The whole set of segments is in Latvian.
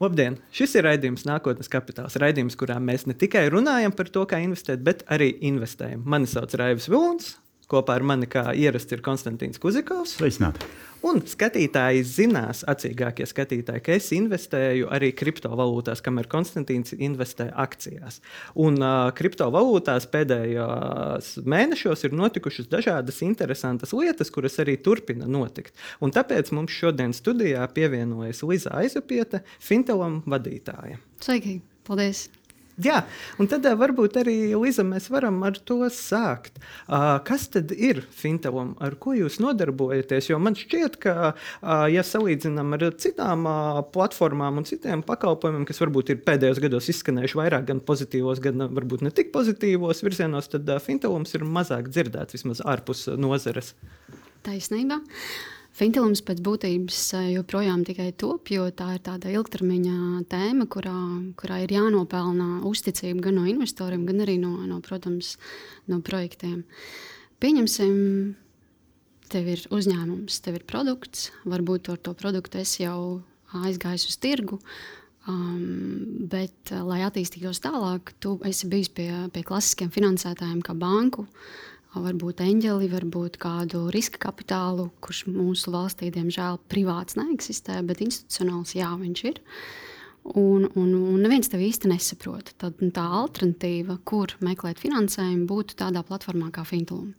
Labdien! Šis ir raidījums Nākotnes kapitāls. Raidījums, kurā mēs ne tikai runājam par to, kā investēt, bet arī investējam. Mani sauc Raivs Vilons. Kopā ar mani, kā ierasts, ir Konstantīns Kuzikovs. Sveicināti! Un skatītāji zinās, acīgākie skatītāji, ka es investēju arī kriptovalūtās, kamēr Konstantīns investē akcijās. Un uh, kriptovalūtās pēdējos mēnešos ir notikušas dažādas interesantas lietas, kuras arī turpina notikt. Un tāpēc mums šodien studijā pievienojas Liza Aizapieta, Fintelam vadītāja. Sveiki! Paldies! Jā, un tad varbūt arī Līza, mēs varam ar to sākt. Kas tad ir Fintelam, ar ko jūs nodarbojaties? Jo man šķiet, ka, ja salīdzinām ar citām platformām un citiem pakalpojumiem, kas varbūt ir pēdējos gados izskanējuši vairāk gan pozitīvos, gan varbūt ne tik pozitīvos virzienos, tad Fintelums ir mazāk dzirdēts vismaz ārpus nozares. Taisnība. Uh, Fintilums pēc būtības eh, joprojām tikai top, jo tā ir tāda ilgtermiņa tēma, kurā, kurā ir jānopelnā uzticība gan no investoriem, gan arī no, no, protams, no projektiem. Pieņemsim, tev ir uzņēmums, tev ir produkts, varbūt ar to produktu es jau aizgāju uz tirgu. Um, bet, lai attīstītos tālāk, tu esi bijis pie, pie klasiskiem finansētājiem, kā banku, uh, varbūt eņģeli, varbūt kādu riska kapitālu, kurš mūsu valstī, diemžēl, privāts neeksistē, bet institucionāls jā, viņš ir. Un, un, un neviens tev īsti nesaprot. Tad tā alternatīva, kur meklēt finansējumu, būtu tādā platformā kā Fintūna.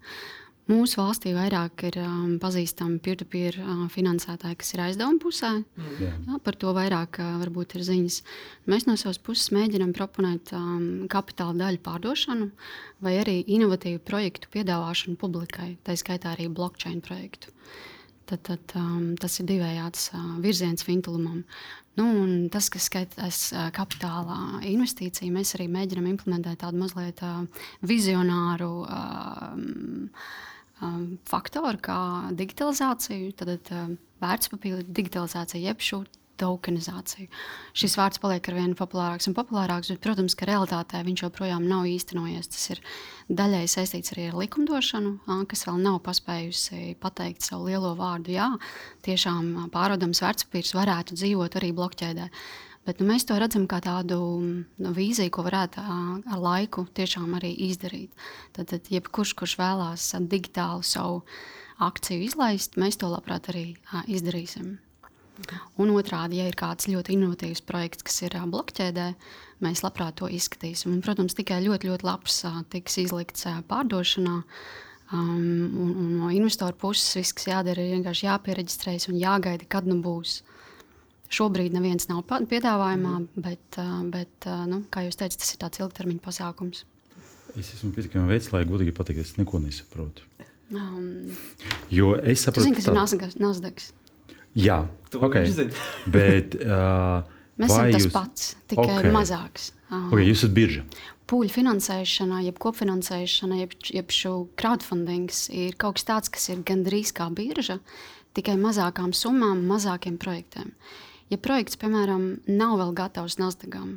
Mūsu valstī vairāk ir um, pazīstami peer-to-peer uh, finansētāji, kas ir aizdevuma pusē. Mm. Jā, par to vairāk uh, varbūt ir ziņas. Mēs no savas puses mēģinām proponēt um, kapitāla daļu pārdošanu vai arī inovatīvu projektu piedāvāšanu publikai, tā skaitā arī blockchain projektu. Tad, tad, um, tas ir divējāds uh, virziens Fintulumam. Nu, tas, kas skaitas uh, kapitāla investīcija, mēs arī mēģinām implementēt tādu mazliet uh, vizionāru. Uh, um, faktori, kā digitalizācija, tad uh, vērtspapīra digitalizācija, jeb tokenizāciju. Šis vārds paliek ar vien populārāks un populārāks, bet, protams, ka realitātē viņš joprojām nav īstenojies. Tas ir daļai saistīts arī ar likumdošanu, kas vēl nav paspējusi pateikt savu lielo vārdu. Jā, tiešām pārādams vērtspapīrs varētu dzīvot arī blokķēdē. Bet nu, mēs to redzam kā tādu nu, vīziju, ko varētu ar laiku tiešām arī izdarīt. Tad, tad jebkurš, kurš vēlās digitālu savu akciju izlaist, mēs to labprāt arī izdarīsim. Un otrādi, ja ir kāds ļoti inovatīvs projekts, kas ir blokķēdē, mēs labprāt to izskatīsim. Un, protams, tikai ļoti, ļoti labs tiks izlikts pārdošanā. Um, un, un no investoru puses viss, kas jādara, ir vienkārši jāpiereģistrējas un jāgaida, kad nu būs. Šobrīd neviens nav piedāvājumā, mm. bet, bet nu, kā jūs teicat, tas ir tāds ilgtermiņa pasākums. Es esmu pietiekami veids, lai godīgi pateiktu, es neko nesaprotu. Um, jo es saprotu, zini, kas tā... ir Nasdaq. Jā, okay. bet uh, mēs esam tas jūs... pats, tikai okay. mazāks. Uh, okay, jūs esat birža. Pūļu finansēšana, jeb kopfinansēšana, jeb, jeb šo crowdfunding ir kaut kas tāds, kas ir gandrīz kā birža, tikai mazākām summām, mazākiem projektiem. Ja projekts, piemēram, nav vēl gatavs Nasdaqam,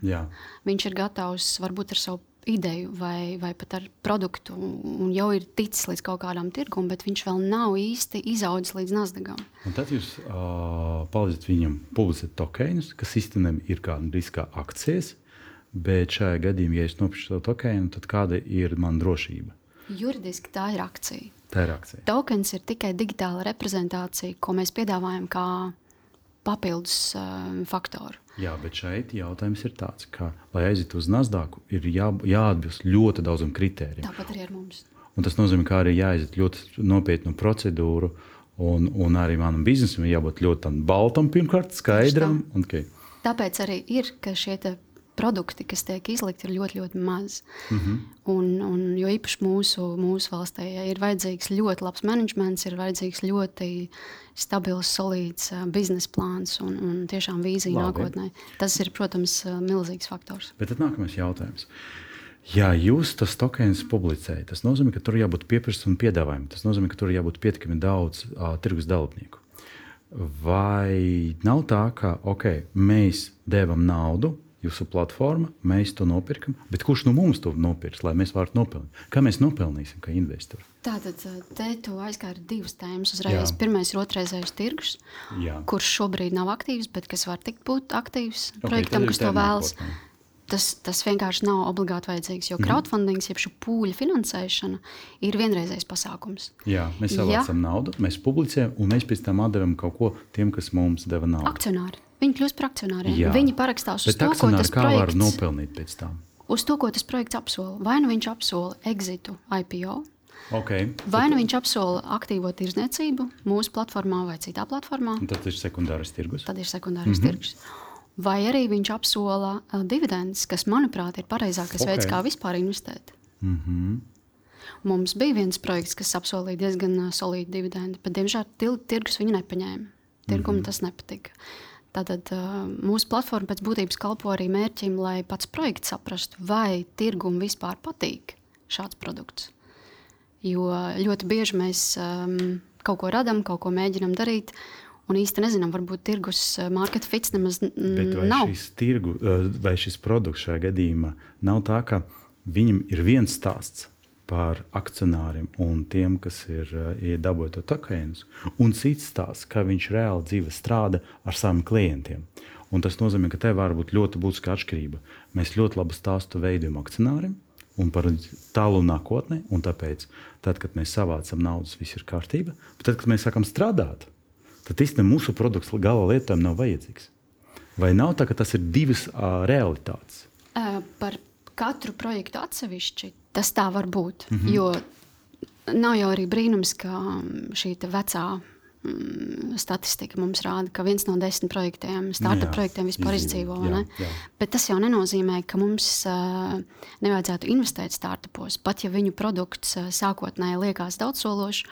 viņš ir gatavs varbūt ar savu ideju vai, vai pat ar produktu, un jau ir ticis līdz kaut kādam tirgumam, bet viņš vēl nav īsti izaudzis līdz Nasdaqam. Un tad jūs uh, palīdzat viņam publicēt tokenus, kas īstenībā ir kā riska akcijas, bet šajā gadījumā, ja es nopirku šo tokenu, tad kāda ir man drošība? Juridiski tā ir akcija. Tā ir akcija. Tokens ir tikai digitāla reprezentācija, ko mēs piedāvājam kā papildus uh, faktoru. Jā, bet šeit jautājums ir tāds, ka, lai aizietu uz Nasdaq, ir jā, jāatbilst ļoti daudziem kritērijiem. Tāpat arī ar mums. Un tas nozīmē, ka arī jāiziet ļoti nopietnu procedūru, un, un arī manam biznesam jābūt ļoti baltam, pirmkārt, skaidram. Okay. Tāpēc arī ir, šie produkti, kas tiek izlikti, ir ļoti, ļoti maz. Mm -hmm. un, un, jo īpaši mūsu, mūsu valstī ja ir vajadzīgs ļoti labs menedžments, ir vajadzīgs ļoti stabils, solīds uh, biznesa plāns un, un tiešām vīzija Labi. nākotnē. Tas ir, protams, uh, milzīgs faktors. Bet tad nākamais jautājums. Ja jūs tas tokens publicējat, tas nozīmē, ka tur jābūt pieprasījumam un piedāvājumam. Tas nozīmē, ka tur jābūt pietiekami daudz uh, tirgus dalībnieku. Vai nav tā, ka okay, mēs devam naudu, jūsu platforma, mēs to nopirkam, bet kurš no mums to nopirks, lai mēs varētu nopelnīt? Kā mēs nopelnīsim, kā investori? Tātad te tu aizgāji divas tēmas. Uzreiz. Jā. Pirmais ir otrreizējais tirgus, Jā. kurš šobrīd nav aktīvs, bet kas var tikt būt aktīvs okay, projektam, kas to vēlas. Nākotnē tas, tas vienkārši nav obligāti vajadzīgs. Jo mhm. crowdfunding, jeb šī pūļa finansēšana, ir vienreizējs pasākums. Jā, mēs savācam ja. naudu, mēs publicējam, un mēs pēc tam atdevam kaut ko tiem, kas mums deva naudu. Akcionāri. Viņi kļūst par akcionāriem. Jā. Viņi parakstās uz Bet to, ko tas kā projekts var nopelnīt pēc tam. Uz to, ko tas projekts apsola. Vai nu viņš apsola exitu IPO, Okay. Vai nu viņš apsola aktīvo tirdzniecību mūsu platformā vai citā platformā? Un tad ir sekundārais tirgus. Tad ir sekundārais mm -hmm. tirgus vai arī viņš apsola uh, dividendus, kas, manuprāt, ir pareizākais okay. veids, kā vispār investēt. Mm -hmm. Mums bija viens projekts, kas apsolīja diezgan uh, solīdu dividendu, bet, diemžēl, tirgus viņu nepaņēma. Tirgum mm -hmm. tas nepatika. Tātad mūsu platforma pēc būtības kalpo arī mērķim, lai pats projekts saprastu, vai tirgum vispār patīk šāds produkts. Jo ļoti bieži mēs um, kaut ko radām, kaut ko mēģinām darīt, Un īsti nezinām, varbūt tirgus market fits nemaz vai nav. Šis tirgu, vai šis produkts šajā gadījumā nav tā, ka viņam ir viens stāsts par akcionāriem un tiem, kas ir eh, dabūjuši to tokēnus, un cits stāsts, kā viņš reāli dzīve strādā ar saviem klientiem. Un tas nozīmē, ka te var būt ļoti būtiska atšķirība. Mēs ļoti labu stāstu veidojam akcionāriem, un par tālu nākotni. Tāpēc, tad, kad mēs savācam naudas, viss ir kārtībā. Bet tad, kad mēs sākam strādāt, tad īstenībā mūsu produkts gala lietojumam nav vajadzīgs. Vai nav tā, ka tas ir divas uh, realitātes? Uh, par katru projektu atsevišķi tas tā var būt. Mm -hmm. Jo nav jau arī brīnums, ka šī vecā mm, statistika mums rāda, ka viens no desmit projektiem, startup projektiem vispār izdzīvo. Jā, jā. Bet tas jau nenozīmē, ka mums uh, nevajadzētu investēt startupos. Pat ja viņu produkts uh, sākotnēji liekas daudzsološs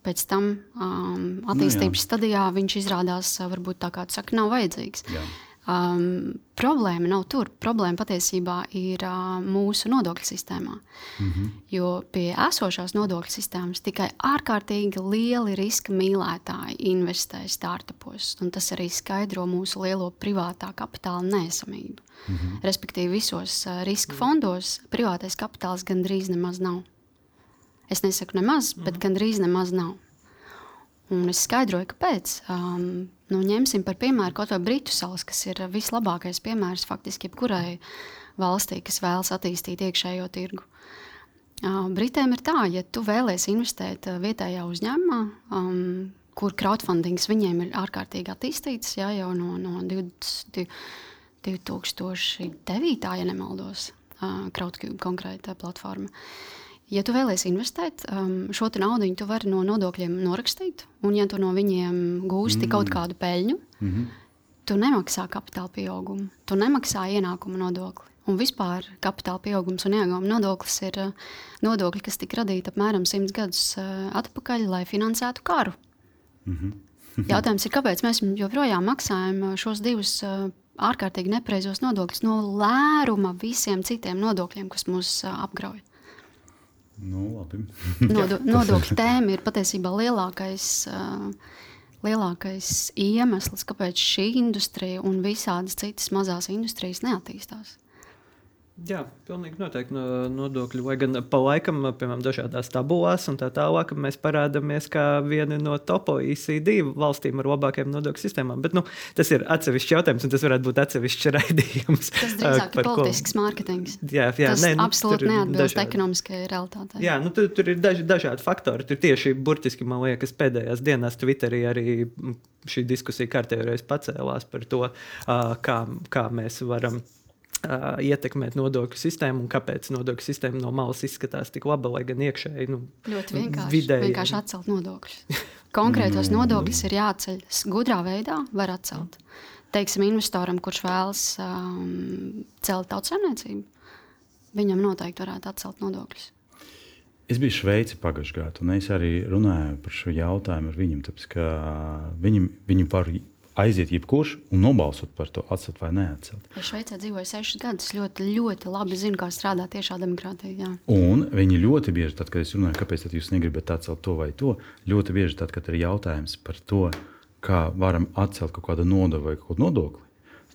pēc tam um, attīstības nu, jā. stadijā viņš izrādās, uh, varbūt tā kā tu saki, nav vajadzīgs. Jā. Um, problēma nav tur. Problēma patiesībā ir uh, mūsu nodokļu sistēmā. Mm -hmm. Jo pie esošās nodokļu sistēmas tikai ārkārtīgi lieli riska mīlētāji investē startupos. Tas arī skaidro mūsu lielo privātā kapitāla nesamību. Mm -hmm. Respektīvi, visos uh, riska fondos privātais kapitāls gandrīz nemaz nav. Es nesaku nemaz, bet mm. gandrīz nemaz nav. Un es skaidroju, kāpēc. Um, nu, ņemsim par piemēru kaut vai Britu salas, kas ir vislabākais piemērs faktiski jebkurai valstī, kas vēlas attīstīt iekšējo tirgu. Uh, Britiem ir tā, ja tu vēlēsies investēt uh, vietējā uzņēmumā, um, kur crowdfundings viņiem ir ārkārtīgi attīstīts jā, jau no, no 20, 2009. ja nemaldos, uh, Crowdcube konkrēta platforma. Uh, Ja tu vēlēsies investēt, um, šo naudu tu vari no nodokļiem norakstīt, un ja tu no viņiem gūsti mm. kaut kādu peļņu, mm -hmm. tu nemaksā kapitāla pieaugumu, tu nemaksā ienākumu nodokli. Un vispār kapitāla pieaugums un ienākuma nodoklis ir uh, nodokļi, kas tika radīti apmēram simts gadus uh, atpakaļ, lai finansētu karu. Mm -hmm. Jautājums ir, kāpēc mēs joprojām maksājam uh, šos divus uh, ārkārtīgi nepareizos nodokļus no lēruma visiem citiem nodokļiem, kas mūs uh, apgrauj? Nu, Nodo, nodokļu tēma ir patiesībā lielākais, uh, lielākais iemesls, kāpēc šī industrija un visādas citas mazās industrijas neattīstās. Jā, pilnīgi noteikti no nodokļu. Vai gan pa laikam, piemēram, dažādās tabulās un tā tālāk, mēs parādāmies kā viena no topo ICD valstīm ar labākajām nodokļu sistēmām. Bet nu, tas ir atsevišķs jautājums, un tas varētu būt atsevišķs raidījums. Tas drīzāk ir politisks ko... mārketings. Jā, jā, tas nē, nu, absolūti neatbilst dažādi... ekonomiskajai realitātei. Jā, nu, tur, tur ir daži, dažādi faktori. Tur tieši burtiski, man liekas, pēdējās dienās Twitterī arī šī diskusija kārtējā reiz pacēlās par to, kā, kā mēs varam ietekmēt nodokļu sistēmu un kāpēc nodokļu sistēma no malas izskatās tik laba, lai gan iekšēji nu, ļoti vienkārši, vidēji, vienkārši atcelt nodokļus. Konkrētos nodokļus ir jāceļ gudrā veidā, var atcelt. Teiksim, investoram, kurš vēlas um, celt tautsēmniecību, viņam noteikti varētu atcelt nodokļus. Es biju Šveicē pagājušajā gadā, un es arī runāju par šo jautājumu ar viņiem. Tāpēc, viņam, viņam var aiziet jebkurš un nobalsot par to, atcelt vai neatcelt. Es Šveicē dzīvoju sešus gadus, ļoti, ļoti labi zinu, kā strādā tiešā demokrātija. Un viņi ļoti bieži, tad, kad es runāju, kāpēc jūs negribat atcelt to vai to, ļoti bieži, tad, kad ir jautājums par to, kā varam atcelt kaut kādu nodevu vai kaut kādu nodokli,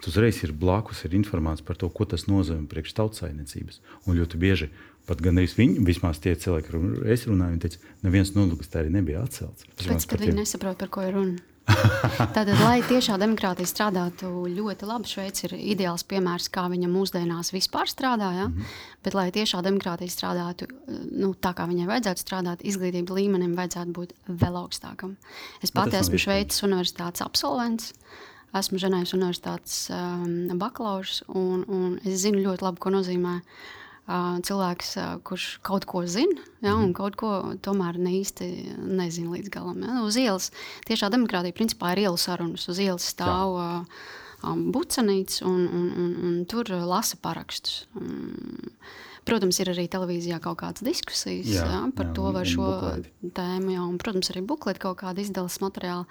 uzreiz ir blakus ir informācija par to, ko tas nozīmē priekš tautsājumniecības. Un ļoti bieži pat gan arī viņi, vismaz tie cilvēki, kuriem es runāju, viņi teica, neviens nodoklis tā arī nebija atcelts. Tāpēc, kad viņi nesaprot, par ko ir runa. Tātad, lai tiešā demokrātija strādātu ļoti labi, Šveice ir ideāls piemērs, kā viņa mūsdienās vispār strādā. Ja? Mm -hmm. Bet, lai tiešā demokrātija strādātu nu, tā, kā viņai vajadzētu strādāt, izglītības līmenim vajadzētu būt vēl augstākam. Es pati esmu Šveices universitātes absolvents. Esmu Ženēvas universitātes um, bakalaurs, un, un es zinu ļoti labi, ko nozīmē uh, cilvēks, kurš kaut ko zina, ja, un mhm. kaut ko tomēr ne īsti nezina līdz galam. Ja. Uz ielas tiešā demokrātija principā ir ielu sarunas. Uz ielas stāv um, bucenīts un, un, un, un tur lasa parakstus. Protams, ir arī televīzijā kaut kādas diskusijas jā, jā, par jā, to vai šo bukleti. tēmu, jā, un, protams, arī bukleti kaut kāda izdeles materiāla.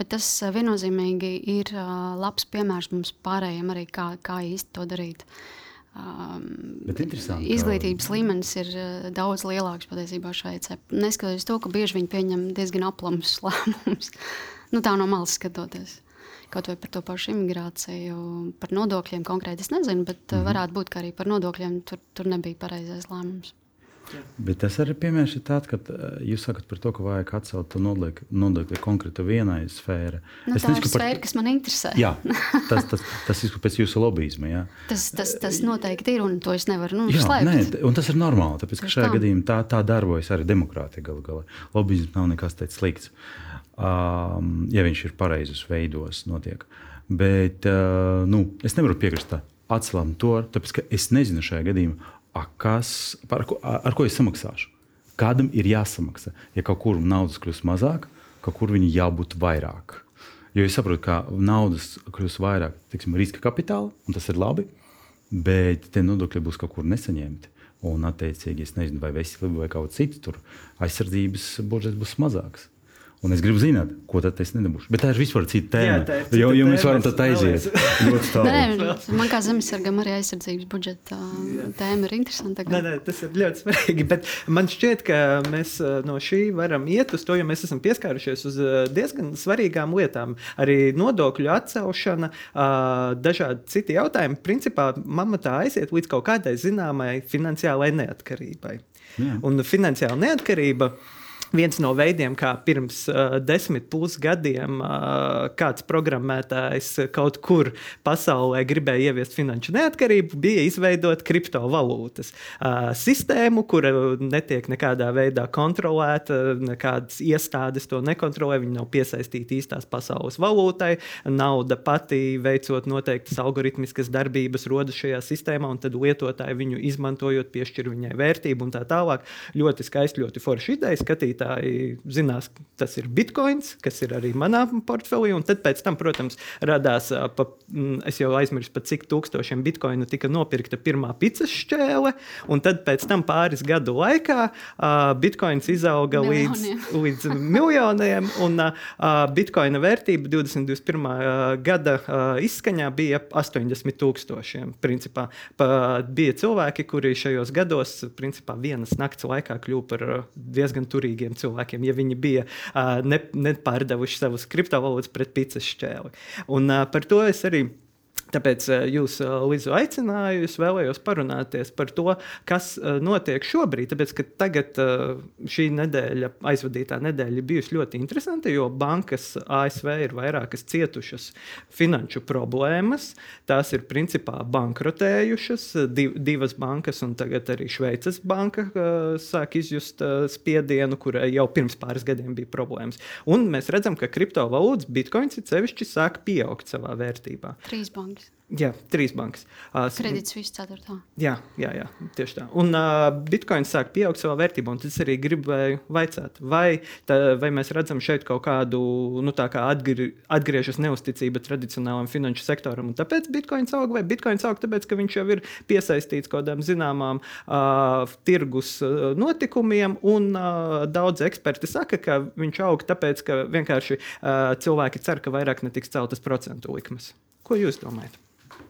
Bet tas viennozīmīgi ir labs piemērs mums pārējiem arī, kā, kā īsti to darīt. Uh, Um, izglītības līmenis ir uh, daudz lielāks patiesībā Šveicē. Neskatoties to, ka bieži viņi pieņem diezgan aplamus lēmumus, nu, tā no malas skatoties. Kaut vai par to pašu imigrāciju, par nodokļiem konkrēti es nezinu, bet mm -hmm. varētu būt, ka arī par nodokļiem tur, tur nebija pareizais lēmums. Bet tas arī piemērs ir tāds, ka uh, jūs sakat par to, ka vajag atcelt nodokli konkrēti vienai sfērai. Nu, es tā ir sfēra, par... kas man interesē. jā, tas, tas, tas ir pēc jūsu lobbyisma. Jā. Tas, tas, tas noteikti ir, un to es nevaru nu, jā, slēpt. Nē, un tas ir normāli, tāpēc, ka šajā tā. gadījumā tā, tā darbojas arī demokrātija galu galā. Lobbyisms nav nekas tāds slikts, um, ja viņš ir pareizos veidos notiek. Bet uh, nu, es nevaru piekrist tā atcēlām to, tāpēc ka es nezinu šajā gadījumā, kas, par, ko, ar ko es samaksāšu. Kādam ir jāsamaksā? Ja kaut kur naudas kļūst mazāk, kaut kur viņa jābūt vairāk. Jo es saprotu, ka naudas kļūst vairāk, teiksim, riska kapitāla, un tas ir labi, bet tie nodokļi būs kaut kur nesaņemti. Un, attiecīgi, es nezinu, vai veselība vai kaut kas cits, tur aizsardzības budžets būs mazāks. Un es gribu zināt, ko tad es nedabūšu. Bet tā ir vispār cita tēma. Jā, cita jo, jo mēs varam tad aiziet ļoti tālu. Man kā zemesargam arī aizsardzības budžeta tēma ir interesanta. Nē, nē, tas ir ļoti svarīgi. Bet man šķiet, ka mēs no šī varam iet uz to, jo mēs esam pieskārušies uz diezgan svarīgām lietām. Arī nodokļu atcelšana, dažādi citi jautājumi. Principā mamatā aiziet līdz kaut kādai zināmai finansiālai neatkarībai. Jā. Un finansiāla neatkarība viens no veidiem, kā pirms uh, desmit pusgadiem uh, kāds programmētājs kaut kur pasaulē gribēja ieviest finanšu neatkarību, bija izveidot kriptovalūtas uh, sistēmu, kura netiek nekādā veidā kontrolēta, nekādas iestādes to nekontrolē, viņi nav piesaistīti īstās pasaules valūtai, nauda pati veicot noteiktas algoritmiskas darbības rodas šajā sistēmā, un tad lietotāji viņu izmantojot, piešķir viņai vērtību un tā tālāk. Ļoti skaisti, ļoti forši ideja skatītājai klausītāji zinās, tas ir bitkoins, kas ir arī manā portfelī. Un tad, tam, protams, radās, pa, es jau aizmirsu, pat cik tūkstošiem bitkoinu tika nopirkta pirmā pizzas šķēle. Un tad, pēc tam pāris gadu laikā, bitkoins izauga miljoniem. līdz, līdz miljoniem. Un bitkoina vērtība 2021. gada izskaņā bija 80 tūkstošiem. Principā, pa, bija cilvēki, kuri šajos gados, principā, vienas nakts laikā kļuva par diezgan turīgiem tiem cilvēkiem, ja viņi bija uh, ne, nepārdevuši savus kriptovalūtas pret pizzas šķēli. Un uh, par to es arī Tāpēc eh, jūs, eh, Lizu, aicināju, es vēlējos parunāties par to, kas eh, notiek šobrīd. Tāpēc, ka tagad šī nedēļa, aizvadītā nedēļa, bijusi ļoti interesanta, jo bankas ASV ir vairākas cietušas finanšu problēmas. Tās ir principā bankrotējušas. Div, divas bankas, un tagad arī Šveices banka sāk izjust spiedienu, kurai jau pirms pāris gadiem bija problēmas. Un mēs redzam, ka kriptovalūtas, bitkoins, ir sevišķi sāk pieaugt savā vērtībā. Trīs bankas. Jā, trīs bankas. Uh, Kredits viss ceturtā. Jā, jā, jā, tieši tā. Un uh, bitkoins sāk pieaugt savā vērtībā, un tas arī gribēju vaicāt, vai, tā, vai mēs redzam šeit kaut kādu, nu tā kā atgri, atgriežas neusticība tradicionālam finanšu sektoram, un tāpēc bitkoins aug, vai bitkoins aug tāpēc, ka viņš jau ir piesaistīts kaut kādām zināmām uh, tirgus uh, notikumiem, un uh, daudz eksperti saka, ka viņš aug tāpēc, ka vienkārši uh, cilvēki cer, ka vairāk netiks celtas procentu likmes. Ko jūs domājat?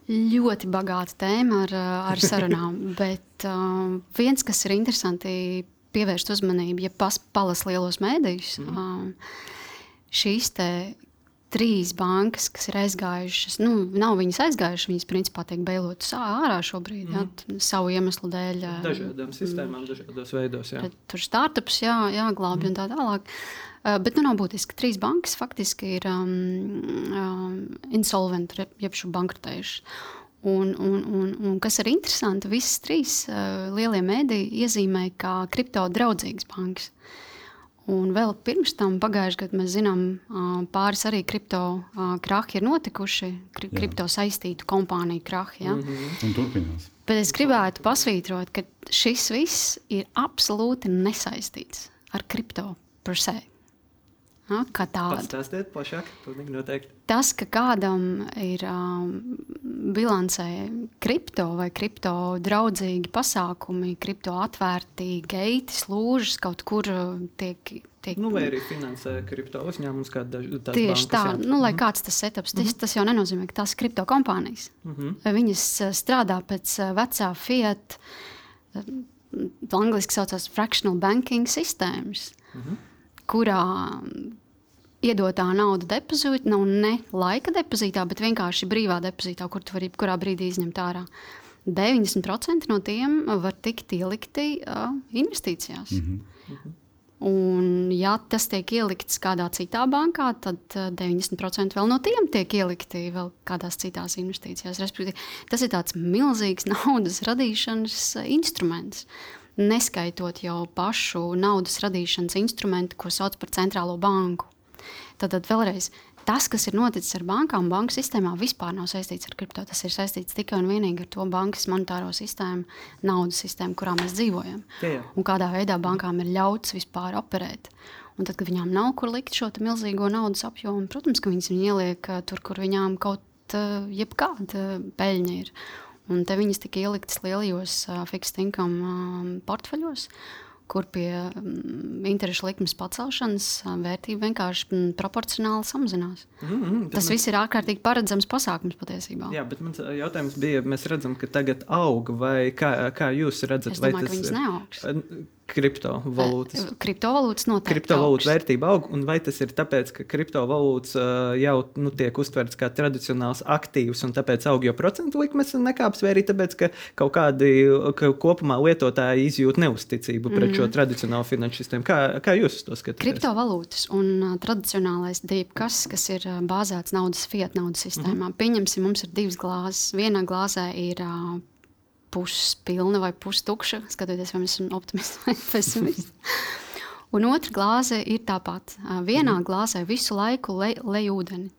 Ļoti bagāta tēma ar, ar sarunām, bet uh, viens, kas ir interesanti, pievērst uzmanību, ja palas lielos mēdījus, mm. uh, šīs trīs bankas, kas ir aizgājušas. Nu, nav viņas aizgājušas, viņas principā tiek beilotas ārā šobrīd, mm. jā, savu iemeslu dēļ. Dažādām sistēmām, dažādos veidos. Jā. Tur startups jā, jāglābj mm. un tā tālāk. Uh, bet nu, nav būtiski. Trīs bankas faktiski ir um, um, insolventi, jeb šo bankrotējušas. Un, un, un, un kas ir interesanti, visas trīs uh, lielie mēdīji iezīmē kā kripto draudzīgas bankas. Un vēl pirms tam, pagājušajā gadā, mēs zinām, pāris arī kripto krahi ir notikuši, kri, Jā. kripto saistītu kompāniju krahi. Ja? Mm -hmm. Turpinās. Bet es gribētu pasvītrot, ka šis viss ir absolūti nesaistīts ar kripto per se. Ja, kā tāda. Pastāstiet plašāk, noteikti. Tas, ka kādam ir um, bilancē kripto vai kripto draudzīgi pasākumi, kripto atvērti geiti, slūžas kaut kur tiek. tiek nu, vai arī finansē kripto uzņēmumus, kāda ir tā līnija. Tieši tā, nu, lai mhm. kāds tas setups, tas, mm -hmm. tas jau nenozīmē, ka tās kripto kompānijas. Mm -hmm. Viņas strādā pēc vecā Fiat, angļuiski saucās fractional banking sistēmas. Mm -hmm kurā iedotā nauda depozītā nav ne laika depozītā, bet vienkārši brīvā depozītā, kur tu vari jebkurā brīdī izņemt ārā. 90% no tiem var tikt ielikti uh, investīcijās. Mm -hmm. Un, ja tas tiek ielikts kādā citā bankā, tad 90% vēl no tiem tiek ielikti vēl kādās citās investīcijās. Respektīvi, tas ir tāds milzīgs naudas radīšanas instruments. Uh, neskaitot jau pašu naudas radīšanas instrumentu, ko sauc par centrālo banku. Tātad vēlreiz. Tas, kas ir noticis ar bankām, banku sistēmā, vispār nav saistīts ar kripto. Tas ir saistīts tikai un vienīgi ar to bankas monetāro sistēmu, naudas sistēmu, kurā mēs dzīvojam. Jā, jā. Un kādā veidā bankām ir ļauts vispār operēt. Un tad, kad viņām nav kur likt šo milzīgo naudas apjomu, protams, ka viņas viņu ieliek uh, tur, kur viņām kaut uh, jebkāda peļņa ir. Un te viņas tika ieliktas lielajos uh, fixed income um, portfeļos, kur pie um, interešu likmes pacelšanas uh, vērtība vienkārši um, proporcionāli samazinās. Mm -hmm, Tas viss ir ārkārtīgi paredzams pasākums patiesībā. Jā, bet mans jautājums bija, mēs redzam, ka tagad aug, vai kā, kā jūs redzat, es domāju, vai tas... viņas neaugs? Kriptovalūtas. Kriptovalūtas noteikti. Kriptovalūtas vērtība aug, un vai tas ir tāpēc, ka kriptovalūtas uh, jau nu, tiek uztverts kā tradicionāls aktīvs, un tāpēc aug jau procentu likmes nekāps, vai arī tāpēc, ka kaut kādi ka kopumā lietotāji izjūt neusticību pret mm šo mhm. tradicionālo finanšu sistēmu? Kā, kā jūs to skatāties? Kriptovalūtas un tradicionālais dīp, kas, kas ir bāzēts naudas fiat naudas sistēmā. Mm. Pieņemsim, mums ir divas glāzes. Vienā glāzē ir puspilna vai pustukša, skatoties, vai mēs esam optimisti vai pesimisti. Un otra glāze ir tāpat. Vienā mhm. glāzē visu laiku lej, lej ūdeni,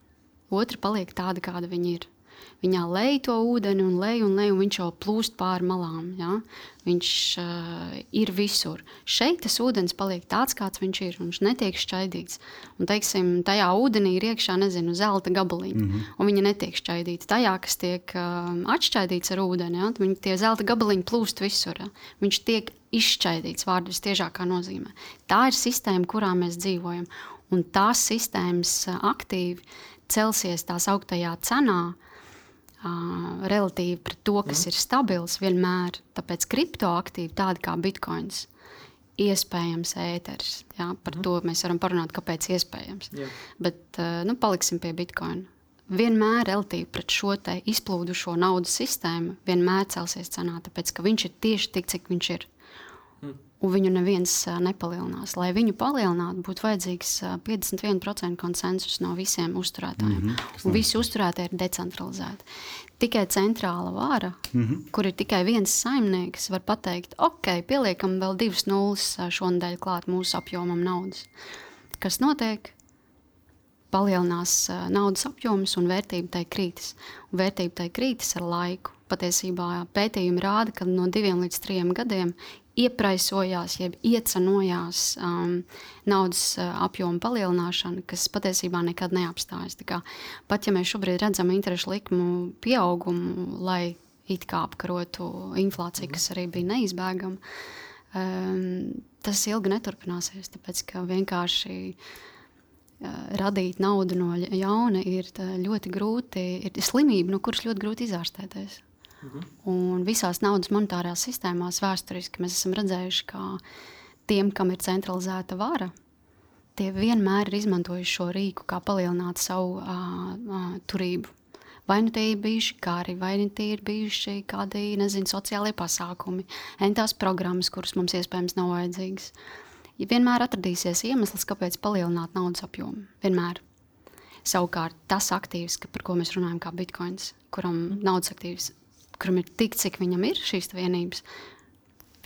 otra paliek tāda, kāda viņa ir. Viņā lej to ūdeni un lej un lej, un viņš jau plūst pāri malām. Ja? Viņš uh, ir visur. Šeit tas ūdens paliek tāds, kāds viņš ir. Viņš netiek šķaidīts. Un, teiksim, tajā ūdenī ir iekšā, nezinu, zelta gabaliņi, mm -hmm. un viņi netiek šķaidīti. Tajā, kas tiek uh, atšķaidīts ar ūdeni, ja? viņi tie zelta gabaliņi plūst visur. Ja? Viņš tiek izšķaidīts vārdu vistiešākā nozīmē. Tā ir sistēma, kurā mēs dzīvojam. Un tās sistēmas aktīvi celsies tās augtajā cenā, uh, relatīvi pret to, kas mm. ir stabils vienmēr. Tāpēc kriptoaktīvi, tādi kā bitkoins, iespējams ēteris. Jā, par mm. to mēs varam parunāt, kāpēc iespējams. Yeah. Bet uh, nu, paliksim pie bitkoina. Vienmēr relatīvi pret šo izplūdušo naudas sistēmu, vienmēr celsies cenā, tāpēc ka viņš ir tieši tik, cik viņš ir un viņu neviens nepalielinās. Lai viņu palielinātu, būtu vajadzīgs 51% konsensus no visiem uzturētājiem. Mm -hmm. Visi uzturētāji ir decentralizēti. Tikai centrāla vara, mm -hmm. kur ir tikai viens saimnieks, var pateikt, ok, pieliekam vēl divas nulles šonadēļ klāt mūsu apjomam naudas. Kas notiek? Palielinās naudas apjoms un vērtība tai krītas. Un vērtība tai krītas ar laiku. Patiesībā pētījumi rāda, ka no diviem līdz trim gadiem iepraisojās, jeb iecenojās um, naudas uh, apjoma palielināšana, kas patiesībā nekad neapstājas. Kā, pat ja mēs šobrīd redzam interešu likmu pieaugumu, lai it kā apkarotu inflāciju, kas arī bija neizbēgama, um, tas ilgi neturpināsies. Tāpēc ka vienkārši uh, radīt naudu no jauna ir ļoti grūti, ir slimība, no kuras ļoti grūti izārstēties. Un visās naudas monetārās sistēmās vēsturiski mēs esam redzējuši, ka tiem, kam ir centralizēta vara, tie vienmēr ir izmantojuši šo rīku, kā palielināt savu uh, uh, turību. Vai nu tie ir bijuši kari, vai nu tie ir bijuši kādi nezinu, sociālie pasākumi, entās programmas, kuras mums iespējams nav vajadzīgas. Ja vienmēr atradīsies iemesls, kāpēc palielināt naudas apjomu. Vienmēr. Savukārt tas aktīvs, par ko mēs runājam, kā bitkoins, kuram naudas aktīvs, kuram ir tik, cik viņam ir šīs vienības,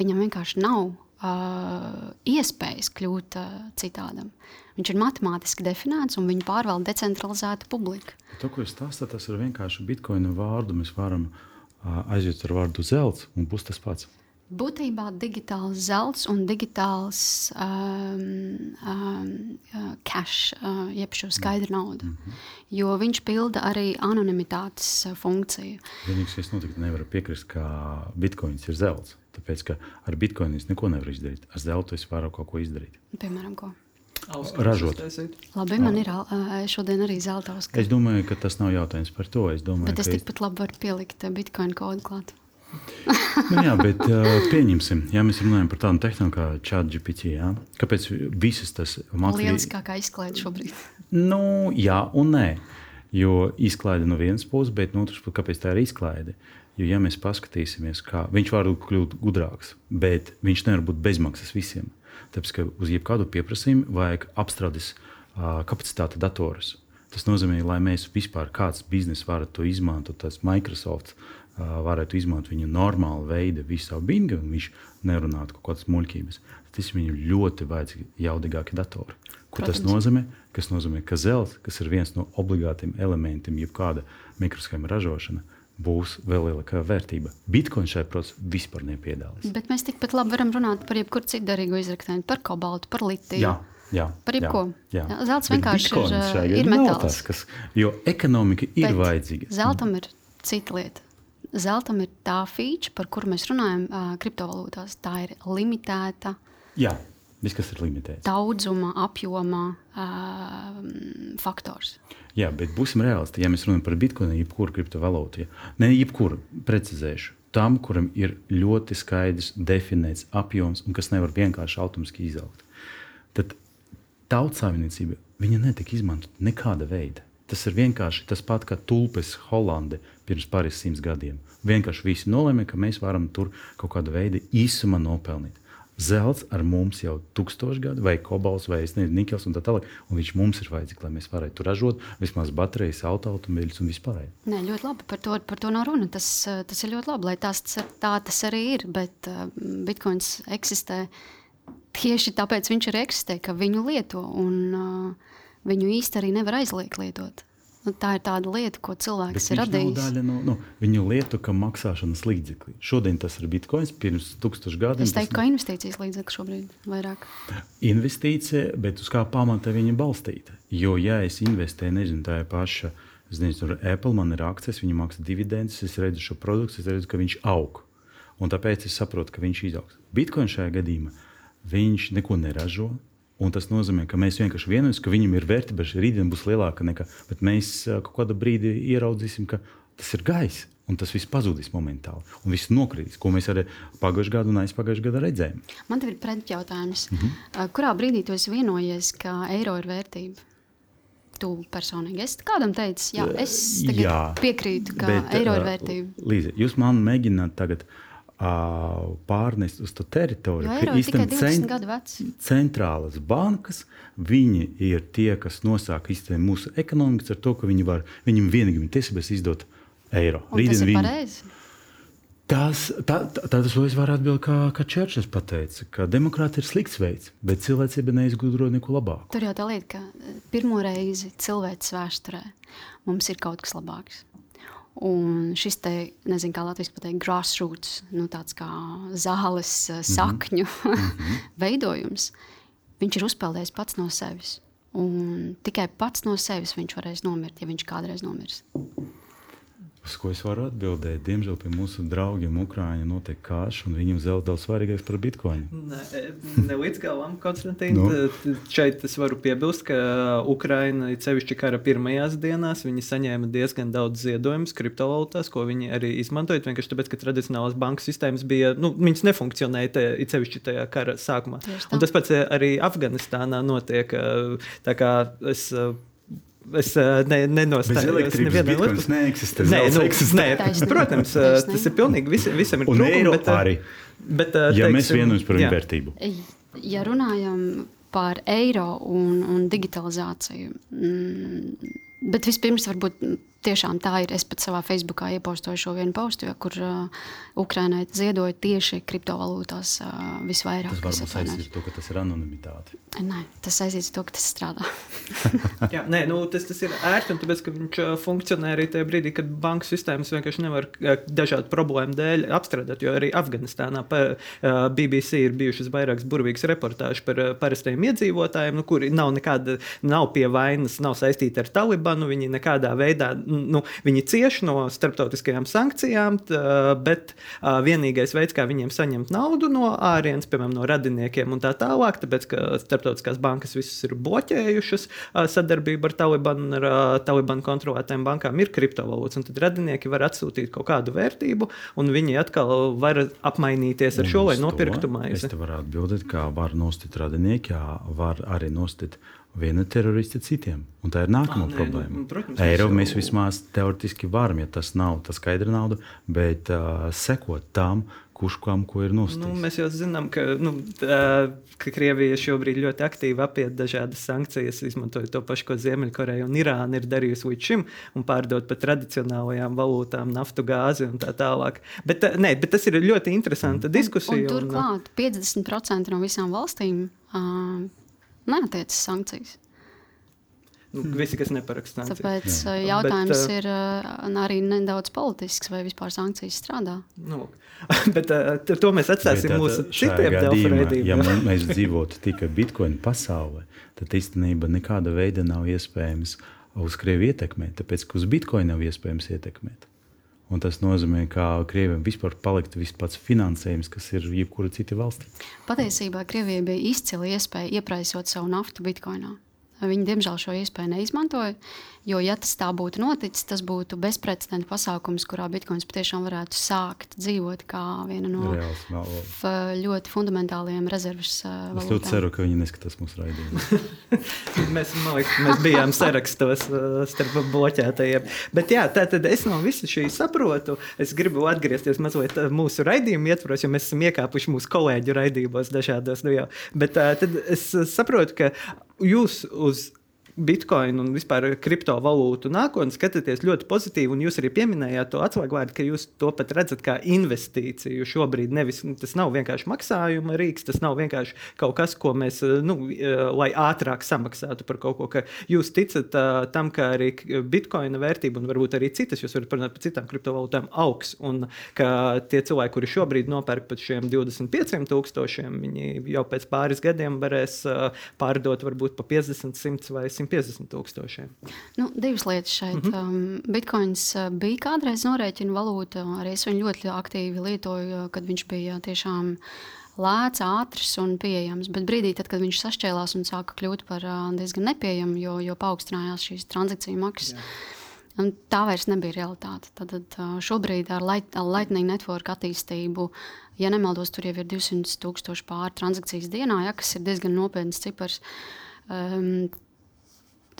viņam vienkārši nav uh, iespējas kļūt uh, citādam. Viņš ir matemātiski definēts un viņa pārvalda decentralizēta publika. To, ko jūs stāstāt, tas ir vienkārši bitkoina vārdu. Mēs varam uh, aiziet ar vārdu zelts un būs tas pats. Būtībā digitāls zelts un digitāls um, um, cash, uh, jeb šo skaidru naudu. Mm -hmm. Jo viņš pilda arī anonimitātes funkciju. Vienīgais, kas notiek, nevar piekrist, ka bitkoins ir zelts. Tāpēc, ka ar bitkoinu es neko nevaru izdarīt. Ar zeltu es varu kaut ko izdarīt. Piemēram, ko? Ražot. Labi, man ir šodien arī zelta uzskats. Es domāju, ka tas nav jautājums par to. Es domāju, bet es tikpat labi varu pielikt bitkoinu kodu klāt. Nu, jā, bet pieņemsim, ja mēs runājam par tādu tehnoloģiju kā ChatGPT. Ja? Kāpēc visas tas mākslinieks? Lieliskākā izklaide šobrīd. nu, jā un nē. Jo izklaide no vienas puses, bet no otras puses, kāpēc tā ir izklaide? Jo, ja mēs paskatīsimies, kā viņš var kļūt gudrāks, bet viņš nevar būt bezmaksas visiem. Tāpēc, ka uz jebkādu pieprasījumu vajag apstrādes uh, kapacitāti datorus. Tas nozīmē, lai mēs vispār kāds bizness varētu to izmantot, tas Microsoft uh, varētu izmantot viņu normālu veidu, visu savu bingu, un viņš nerunātu kaut kādas muļķības. Tas viņam ļoti vajadzīgi jaudīgāki datori. Ko Protams. tas nozīmē? Tas nozīmē, ka zelts, kas ir viens no obligātiem elementiem, jebkāda mikroshēma ražošana, būs vēl lielāka vērtība. Bitcoin šai procesā vispār nepiedalās. Bet mēs tikpat labi varam runāt par jebkuru citu derīgu izraktēju, par kobaltu, par litiju. Jā. Jā, par jebko. Zelts vienkārši ir, ir metāls. Tas, kas, jo ekonomika ir Bet vajadzīga. Zeltam ir cita lieta. Zeltam ir tā feature, par kuru mēs runājam uh, kriptovalūtās. Tā ir limitēta. Jā, viss, kas ir limitēts. Daudzuma, apjoma uh, faktors. Jā, bet būsim realisti. Ja mēs runājam par bitkoinu, jebkuru kriptovalūtu, ja? ne jebkuru, precizēšu. Tam, kuram ir ļoti skaidrs, definēts apjoms un kas nevar vienkārši automātiski izaugt. Tad tautsāvniecība netika izmantota nekāda veida. Tas ir vienkārši tas pats, kā tulpes Holandē pirms pāris simts gadiem. Vienkārši visi nolēma, ka mēs varam tur kaut kādu veidu īsumā nopelnīt zelts ar mums jau tūkstoši gadu, vai kobalts, vai nezinu, nikels un tā tālāk. Un viņš mums ir vajadzīgs, lai mēs varētu ražot vismaz baterijas, automobiļus un vispār. Nē, ļoti labi. Par to, par to nav runa. Tas, tas ir ļoti labi, lai tās, tā tas arī ir. Bet uh, bitkoins eksistē tieši tāpēc viņš ir eksistē, ka viņu lieto un uh, viņu īsti arī nevar aizliegt lietot. Nu, tā ir tāda lieta, ko cilvēks Bet ir radījis. Daļa no nu, viņu lietu, ka maksāšanas līdzekļi. Šodien tas ir bitkoins, pirms tūkstošiem gadiem. Es teiktu, tas... ka investīcijas līdzekļi šobrīd vairāk. Investīcija, bet uz kā pamata viņa balstīta. Jo, ja es investēju, nezinu, tā ir paša, es nezinu, tur Apple man ir akcijas, viņi maksā dividendus, es redzu šo produktu, es redzu, ka viņš aug. Un tāpēc es saprotu, ka viņš izaugs. Bitcoin šajā gadījumā viņš neko neražo, Un tas nozīmē, ka mēs vienkārši vienojamies, ka viņam ir vērtība, ka rītdiena būs lielāka nekā. Bet mēs kaut kādā brīdī ieraudzīsim, ka tas ir gaisa. Un tas viss pazudīs momentāli. Un viss nokritīs, ko mēs arī pagājušajā gadā un aizpagājušajā gadā redzējām. Man te ir pretjautājums. Mm -hmm. Kurā brīdī tu esi vienojies, ka eiro ir vērtība? Tu personīgi esi kādam teicis, jā, es jā, piekrītu, ka bet, eiro ir vērtība. Līdzi, jūs man mēģināt tagad uh, pārnest uz to teritoriju. Jo īstenībā cent, centrālas bankas, viņi ir tie, kas nosaka īstenībā mūsu ekonomikas ar to, ka viņi var, viņam vienīgi ir tiesības izdot eiro. Rītdien viņi... Tas, tā, tā, tas es varu atbildēt, kā, kā Čērčs teica, ka demokrātija ir slikts veids, bet cilvēcība neizgudro neko labāku. Tur jau tā lieta, ka pirmo reizi cilvēks vēsturē mums ir kaut kas labāks. Un šis te, nezinu, kā Latvijas pateikt, grassroots, nu, tāds kā zāles mm -hmm. sakņu mm -hmm. veidojums, viņš ir uzpeldējis pats no sevis. Un tikai pats no sevis viņš varēs nomirt, ja viņš kādreiz nomirs. Uz ko es varu atbildēt? Diemžēl pie mūsu draugiem Ukrāņiem notiek kāš, un viņiem zelta daudz svarīgāks par bitkoinu. Ne, ne līdz galam, Konstantīns. Nu. Šeit es varu piebilst, ka Ukraina, sevišķi kara pirmajās dienās, viņi saņēma diezgan daudz ziedojumus kriptovalūtās, ko viņi arī izmantoja. Vienkārši tāpēc, ka tradicionālās banku sistēmas bija, nu, viņas nefunkcionēja te, sevišķi tajā kara sākumā. Un tas pats arī Afganistānā notiek. Tā kā es Es uh, ne, nenostājos nevienā lietā. Neeksistē. Nē, nu, nē, protams, Taisnība. tas ir pilnīgi visiem, visiem ir un trūkumi, bet, arī. Bet, uh, ja teiksim, mēs vienojamies par viņu vērtību. Ja runājam par eiro un, un digitalizāciju, mm, bet vispirms varbūt tiešām tā ir. Es pat savā Facebookā iepostoju šo vienu postu, ja, kur uh, Ukrainai ziedoja tieši kriptovalūtās uh, visvairāk. Tas varbūt saistīts ar to, ka tas ir anonimitāte. Nē, tas saistīts ar to, ka tas strādā. Jā, nē, nu, tas, tas ir ērti, un tāpēc, ka viņš uh, funkcionē arī tajā brīdī, kad banku sistēmas vienkārši nevar uh, dažādu problēmu dēļ apstrādāt, jo arī Afganistānā pa, uh, BBC ir bijušas vairākas burvīgas reportāžas par uh, parastajiem iedzīvotājiem, nu, kuri nav nekāda, nav pie vainas, nav saistīti ar Talibanu, viņi nekādā veidā nu, viņi cieš no starptautiskajām sankcijām, tā, bet uh, vienīgais veids, kā viņiem saņemt naudu no ārienes, piemēram, no radiniekiem un tā tālāk, tāpēc ka starptautiskās bankas visas ir bloķējušas uh, sadarbību ar Talibanu un ar uh, Talibanu kontrolētām bankām, ir kriptovalūtas. Tad radinieki var atsūtīt kaut kādu vērtību, un viņi atkal var apmainīties ar un šo, lai nopirktu maizi. Es te varu atbildēt, kā var nostīt radinieki, jā, var arī nostīt viena terorista citiem. Un tā ir nākamā ah, problēma. Nu, protams, Eiro jau... mēs vismaz teorētiski varam, ja tas nav tā skaidra nauda, bet uh, sekot tam, kurš kam ko ir nostājis. Nu, mēs jau zinām, ka, nu, tā, ka Krievija šobrīd ļoti aktīvi apiet dažādas sankcijas, izmantojot to pašu, ko Ziemeļkoreja un Irāna ir darījusi līdz šim, un pārdot par tradicionālajām valūtām, naftu, gāzi un tā tālāk. Bet, nē, bet tas ir ļoti interesanta diskusija. Un, un turklāt 50% no visām valstīm. Uh, neatiecas sankcijas. Nu, visi, kas neparaksta sankcijas. Tāpēc Jā. Uh, jautājums bet, uh, ir uh, arī nedaudz politisks, vai vispār sankcijas strādā. Nu, bet to mēs atstāsim bet, mūsu citiem delfrēdiem. Ja mēs dzīvotu tikai bitkoinu pasaulē, tad īstenībā nekāda veida nav iespējams uz Krieviju ietekmēt, tāpēc ka uz bitkoinu nav iespējams ietekmēt. Un tas nozīmē, ka Krievijam vispār palikt vispār finansējums, kas ir jebkura cita valsts. Patiesībā Krievijai bija izcila iespēja iepraisot savu naftu bitkoinā. Viņi, diemžēl, šo iespēju neizmantoja. Jo, ja tas tā būtu noticis, tas būtu bezprecedenta pasākums, kurā bitkoins patiešām varētu sākt dzīvot kā viena no Reāls, ļoti fundamentālajiem rezerves valūtām. Es ļoti ceru, ka viņi neskatās mūsu raidījumu. mēs, liekas, mēs bijām sarakstos starp bloķētajiem. Bet jā, tā tad es no visa šī saprotu. Es gribu atgriezties mazliet mūsu raidījumu ietvaros, jo mēs esam iekāpuši mūsu kolēģu raidījumos dažādos. Nu jau. Bet tā, tad es saprotu, ka jūs uz Bitcoin un vispār kriptovalūtu nākotni skatāties ļoti pozitīvi, jūs arī pieminējāt to atslēgvārdu, ka jūs to pat redzat kā investīciju. Šobrīd nevis, tas nav vienkārši maksājuma rīks, tas nav vienkārši kaut kas, ko mēs, nu, lai ātrāk samaksātu par kaut ko. Jūs ticat uh, tam, ka arī Bitcoina vērtība un varbūt arī citas, jūs varat parunāt par citām kriptovalūtām, augs, un ka tie cilvēki, kuri šobrīd nopērk pat šiem 25 tūkstošiem, viņi jau pēc pāris gadiem varēs uh, pārdot varbūt pa 50, 100 vai 100. 150 tūkstošiem. Nu, divas lietas šeit. Mm -hmm. Bitcoins uh, bija kādreiz norēķina valūta. Arī es viņu ļoti aktīvi lietoju, kad viņš bija tiešām lēts, ātrs un pieejams. Bet brīdī, tad, kad viņš sašķēlās un sāka kļūt par uh, diezgan nepieejamu, jo, jo paaugstinājās šīs transakciju maksas. Tā vairs nebija realitāte. Tad, tad uh, šobrīd ar Lightning Network attīstību, ja nemaldos, tur jau ir 200 tūkstoši pāri transakcijas dienā, ja, kas ir diezgan nopietns cipars. Um,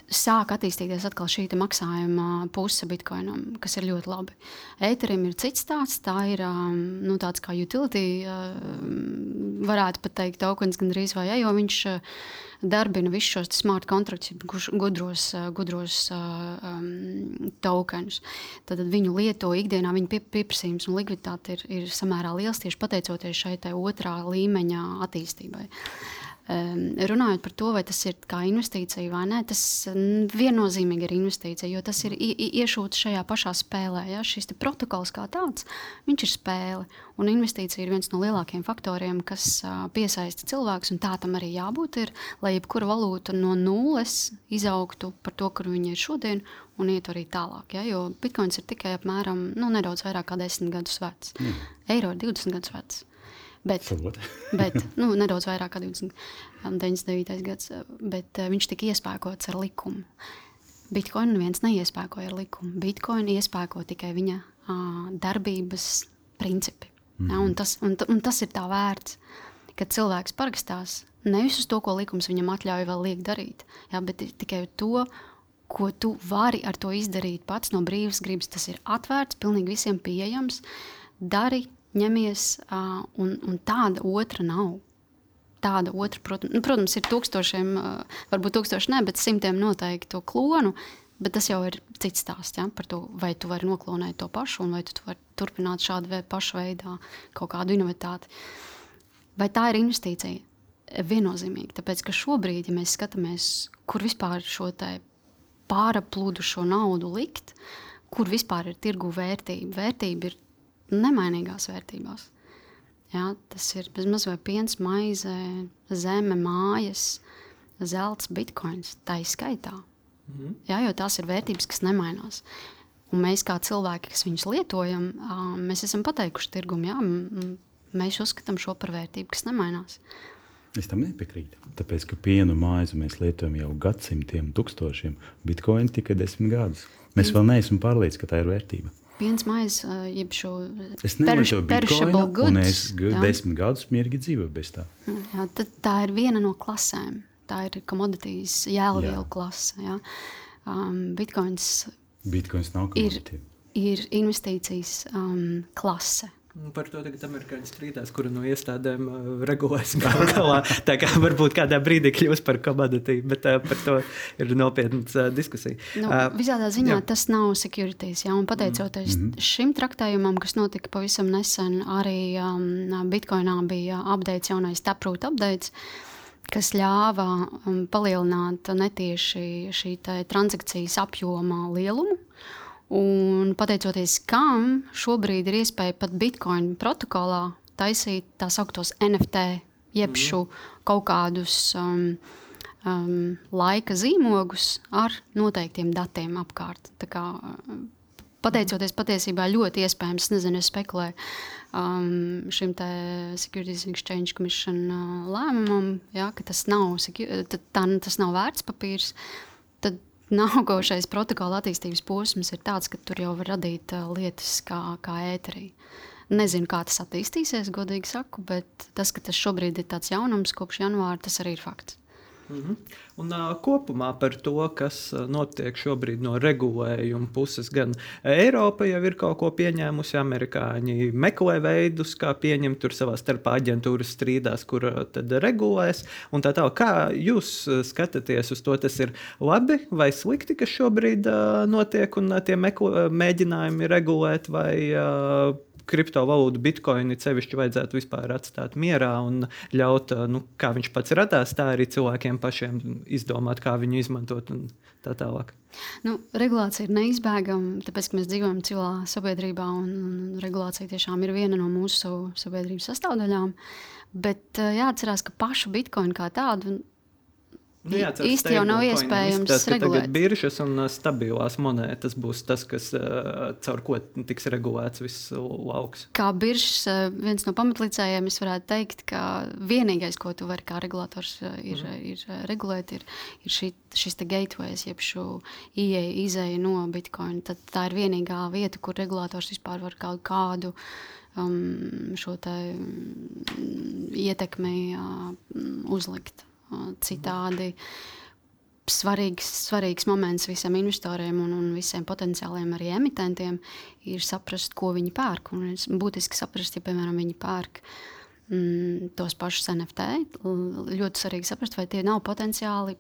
sāk attīstīties atkal šī maksājuma puse bitkoinam, kas ir ļoti labi. Ethereum ir cits stāsts, tā ir um, nu, tāds kā utility, um, varētu pat teikt, tokens gandrīz vai ja, jo viņš uh, darbina visus šos smart kontraktus, gudros, uh, gudros uh, um, tokenus. Tad viņu lieto ikdienā, pie, pieprasījums un likviditāte ir, ir samērā liels tieši pateicoties šai otrā līmeņa attīstībai. Um, runājot par to, vai tas ir kā investīcija vai nē, tas viennozīmīgi ir investīcija, jo tas ir iešūts šajā pašā spēlē. Ja? Šis protokols kā tāds, viņš ir spēle. Un investīcija ir viens no lielākajiem faktoriem, kas piesaista cilvēkus, un tā tam arī jābūt. Ir, lai jebkura valūta no nulles izaugtu par to, kur viņa ir šodien, un iet arī tālāk. Ja? Jo bitkoins ir tikai apmēram nu, nedaudz vairāk kā 10 gadus vecs. Mm. Eiro ir 20 gadus vecs. Bet, bet nu, nedaudz vairāk kā 20, 99. Um, gads, bet uh, viņš tika iespēkots ar likumu. Bitcoin neviens neiespēkoja ar likumu. Bitcoin iespēko tikai viņa uh, darbības principi. Mm -hmm. ja, un, tas, un, un tas ir tā vērts, ka cilvēks parakstās nevis uz to, ko likums viņam atļauj vēl liek darīt, ja, bet tikai to, ko tu vari ar to izdarīt pats no brīvas gribas. Tas ir atvērts, pilnīgi visiem pieejams. Dari ņemies, uh, un, un tāda otra nav. Tāda otra, protams, nu, protams ir tūkstošiem, uh, varbūt tūkstoši ne, bet simtiem noteikti to klonu. Bet tas jau ir cits stāsts ja, par to, vai tu vari noklonēt to pašu, vai tu vari turpināt šādu pašu veidā kaut kādu inovatāti. Vai tā ir investīcija? Viennozīmīgi, tāpēc ka šobrīd, ja mēs skatāmies, kur vispār šo pāraplūdušo naudu likt, kur vispār ir tirgu vērtība, vērtība ir nemainīgās vērtībās. Jā, tas ir bezmaz vai piens, maize, zeme, mājas, zelts, bitkoins. Tā ir skaitā. Mhm. Jā, jo tās ir vērtības, kas nemainās. Un mēs kā cilvēki, kas viņus lietojam, mēs esam pateikuši tirgumam, jā, mēs uzskatām šo par vērtību, kas nemainās. Es tam nepiekrītu. Tāpēc, ka pienu maizi mēs lietojam jau gadsimtiem, tūkstošiem, bitkoinu tikai desmit gadus. Mēs vēl neesam pārliecināti, ka tā ir vērtība piens maize, jeb šo perishable goods. Un es desmit gadus mierīgi dzīvoju bez tā. Jā, tā ir viena no klasēm. Tā ir komoditīs jēlvielu klase. Jā. Um, Bitcoins, Bitcoins nav ir, ir investīcijas um, klase. Nu, par to tagad amerikāņi strīdās, kura no iestādēm uh, regulēs galā. Tā kā varbūt kādā brīdī kļūs par komoditīvu, bet uh, par to ir nopietnas uh, diskusija. Nu, uh, visādā ziņā jā. tas nav securities. Jā, un pateicoties mm -hmm. šim traktējumam, kas notika pavisam nesen, arī um, Bitcoinā bija updates, jaunais taprūt updates kas ļāva um, palielināt netieši šī transakcijas apjoma lielumu. Un pateicoties kam šobrīd ir iespēja pat Bitcoin protokolā taisīt tā sauktos NFT, jeb mm. kaut kādus um, um, laika zīmogus ar noteiktiem datiem apkārt. Tā kā, pateicoties patiesībā ļoti iespējams, nezinu, es spekulēju um, šim te Securities Exchange Commission uh, lēmumam, ja, ka tas nav, tā, tas nav vērts papīrs. Tad nākošais protokola attīstības posms ir tāds, ka tur jau var radīt uh, lietas kā, kā ēterī. Nezinu, kā tas attīstīsies, godīgi saku, bet tas, ka tas šobrīd ir tāds jaunums kopš janvāra, tas arī ir fakts. Mm -hmm. Un uh, kopumā par to, kas notiek šobrīd no regulējuma puses, gan Eiropa jau ir kaut ko pieņēmusi, amerikāņi meklē veidus, kā pieņemt tur savā starpā aģentūras strīdās, kur tad regulēs. Tā tā, kā jūs skatāties uz to, tas ir labi vai slikti, kas šobrīd uh, notiek un uh, tie meklo, mēģinājumi regulēt vai uh, kriptovalūtu, bitkoinu sevišķi vajadzētu vispār atstāt mierā un ļaut, nu, kā viņš pats radās, tā arī cilvēkiem pašiem izdomāt, kā viņu izmantot un tā tālāk. Nu, regulācija ir neizbēgama, tāpēc, mēs dzīvojam civilā sabiedrībā, un, un regulācija tiešām ir viena no mūsu sabiedrības sastāvdaļām. Bet jāatcerās, ka pašu bitkoinu kā tādu Nu, jā, īsti jau nav iespējams tas, regulēt. Tagad biržas un uh, stabilās monētas būs tas, kas uh, caur ko tiks regulēts viss lauks. Kā biržas uh, viens no pamatlicējiem, es varētu teikt, ka vienīgais, ko tu vari kā regulators ir, mm. ir, regulēt, ir, ir šī, šis te gateways, jeb šo ieeja, izēja no Bitcoin. Tad tā ir vienīgā vieta, kur regulators vispār var kaut kādu um, šo te um, ietekmi uh, uzlikt. Citādi svarīgs, svarīgs moments visiem investoriem un, un visiem potenciāliem arī emitentiem ir saprast, ko viņi pērk. Un būtiski saprast, ja piemēram viņi pērk mm, tos pašus NFT. Ļoti svarīgi saprast, vai tie nav potenciāli